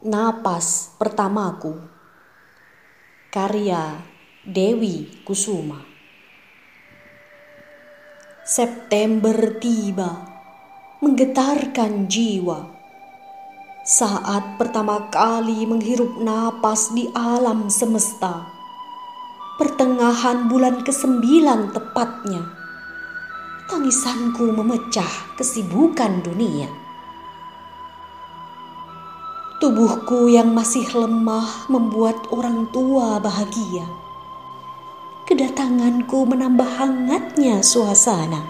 Napas pertamaku. Karya Dewi Kusuma. September tiba Menggetarkan jiwa. Saat pertama kali menghirup napas di alam semesta. Pertengahan bulan kesembilan tepatnya. Tangisanku memecah kesibukan dunia Tubuhku yang masih lemah membuat orang tua bahagia. Kedatanganku menambah hangatnya suasana.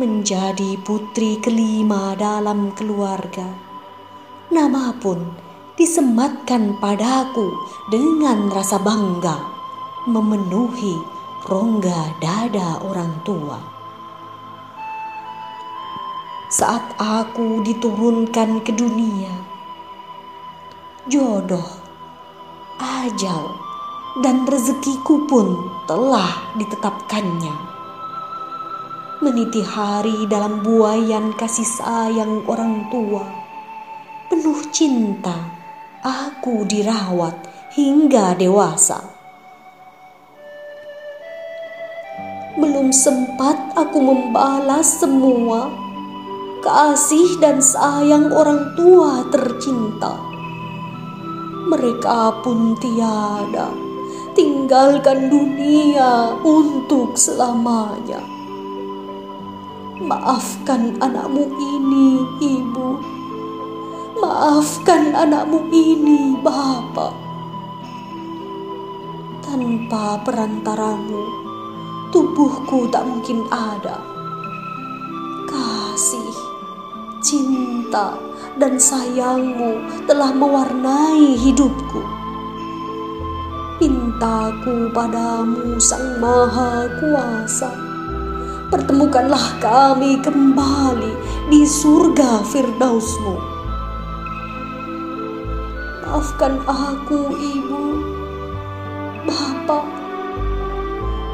Menjadi putri kelima dalam keluarga. Nama pun disematkan padaku dengan rasa bangga memenuhi rongga dada orang tua. Saat aku diturunkan ke dunia, jodoh, ajal, dan rezekiku pun telah ditetapkannya. Meniti hari dalam buayan kasih sayang orang tua, penuh cinta, aku dirawat hingga dewasa. Belum sempat aku membalas semua kasih dan sayang orang tua tercinta mereka pun tiada tinggalkan dunia untuk selamanya. Maafkan anakmu ini, ibu. Maafkan anakmu ini, bapak. Tanpa perantaramu, tubuhku tak mungkin ada. Kasih, cinta, dan sayangmu telah mewarnai hidupku. Pintaku padamu Sang Maha Kuasa, pertemukanlah kami kembali di surga Firdausmu. Maafkan aku, Ibu, Bapak,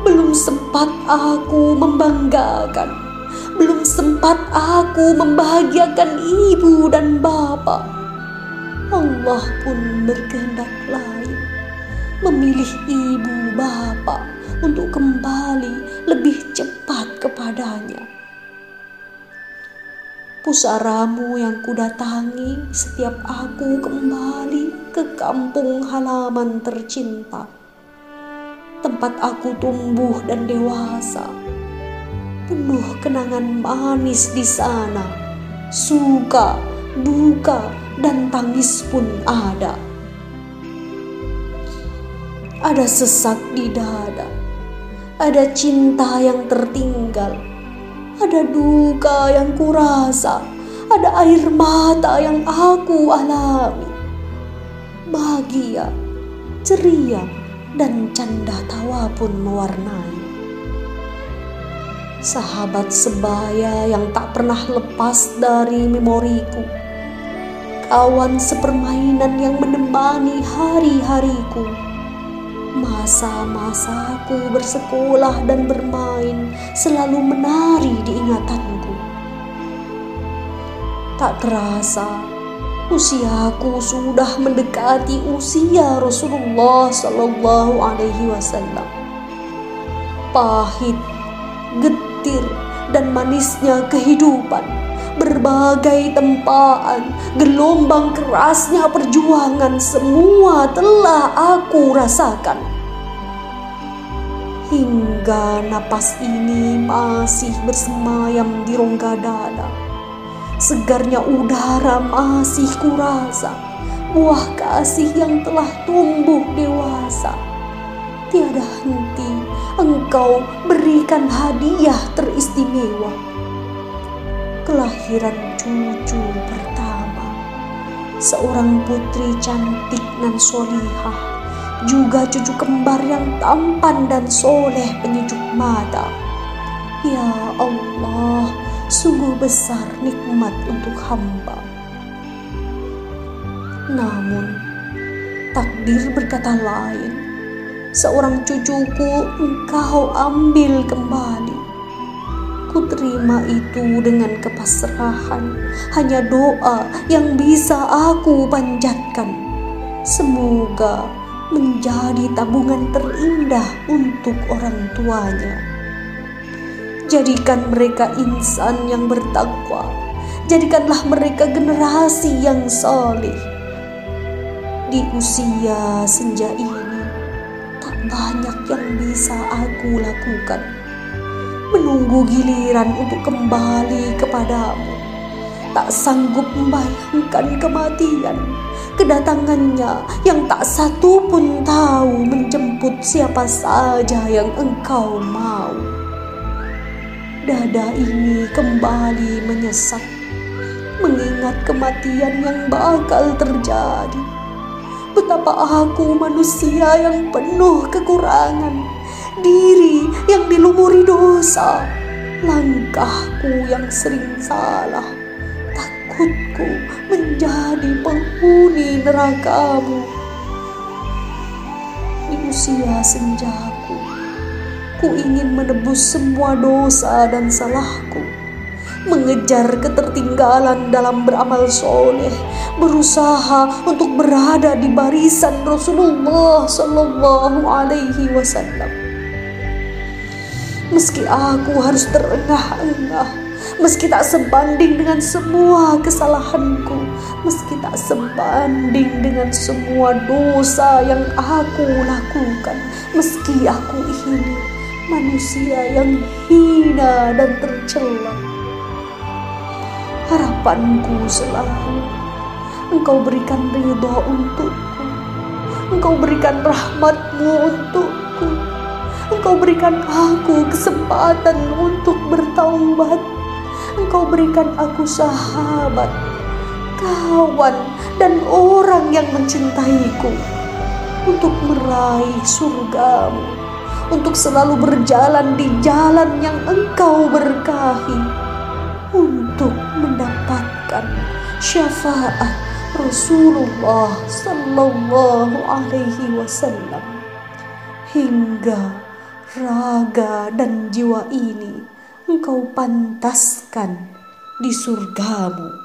belum sempat aku membanggakan belum sempat aku membahagiakan ibu dan bapak. Allah pun berkehendak lain, memilih ibu bapak untuk kembali lebih cepat kepadanya. Pusaramu yang kudatangi setiap aku kembali ke kampung halaman tercinta, tempat aku tumbuh dan dewasa penuh kenangan manis di sana. Suka, duka, dan tangis pun ada. Ada sesak di dada, ada cinta yang tertinggal, ada duka yang kurasa, ada air mata yang aku alami. Bahagia, ceria, dan canda tawa pun mewarnai sahabat sebaya yang tak pernah lepas dari memoriku, kawan sepermainan yang menemani hari-hariku, masa-masaku bersekolah dan bermain selalu menari di ingatanku. Tak terasa, usiaku sudah mendekati usia Rasulullah Sallallahu Alaihi Wasallam. Pahit, getir getir dan manisnya kehidupan, berbagai tempaan, gelombang kerasnya perjuangan, semua telah aku rasakan. Hingga napas ini masih bersemayam di rongga dada. Segarnya udara masih kurasa, buah kasih yang telah tumbuh dewasa. Tiada henti engkau berikan hadiah teristimewa. Kelahiran cucu pertama, seorang putri cantik dan solihah, juga cucu kembar yang tampan dan soleh penyejuk mata. Ya Allah, sungguh besar nikmat untuk hamba. Namun, takdir berkata lain seorang cucuku engkau ambil kembali. Ku terima itu dengan kepasrahan. Hanya doa yang bisa aku panjatkan. Semoga menjadi tabungan terindah untuk orang tuanya. Jadikan mereka insan yang bertakwa. Jadikanlah mereka generasi yang soleh. Di usia senja ini, banyak yang bisa aku lakukan menunggu giliran untuk kembali kepadamu. Tak sanggup membayangkan kematian, kedatangannya yang tak satu pun tahu menjemput siapa saja yang engkau mau. Dada ini kembali menyesat, mengingat kematian yang bakal terjadi. Betapa aku manusia yang penuh kekurangan diri yang dilumuri dosa, langkahku yang sering salah, takutku menjadi penghuni nerakamu. Di usia senjaku, ku ingin menebus semua dosa dan salahku mengejar ketertinggalan dalam beramal soleh, berusaha untuk berada di barisan Rasulullah Sallallahu Alaihi Wasallam. Meski aku harus terengah-engah, meski tak sebanding dengan semua kesalahanku, meski tak sebanding dengan semua dosa yang aku lakukan, meski aku ini manusia yang hina dan tercela. Harapanku selalu Engkau berikan ridho untukku, Engkau berikan rahmatmu untukku, Engkau berikan aku kesempatan untuk bertaubat. Engkau berikan aku sahabat, kawan, dan orang yang mencintaiku. Untuk meraih surgamu, untuk selalu berjalan di jalan yang engkau berkahi, untuk mendapatkan syafaat Rasulullah Sallallahu Alaihi Wasallam hingga raga dan jiwa ini engkau pantaskan di surgamu.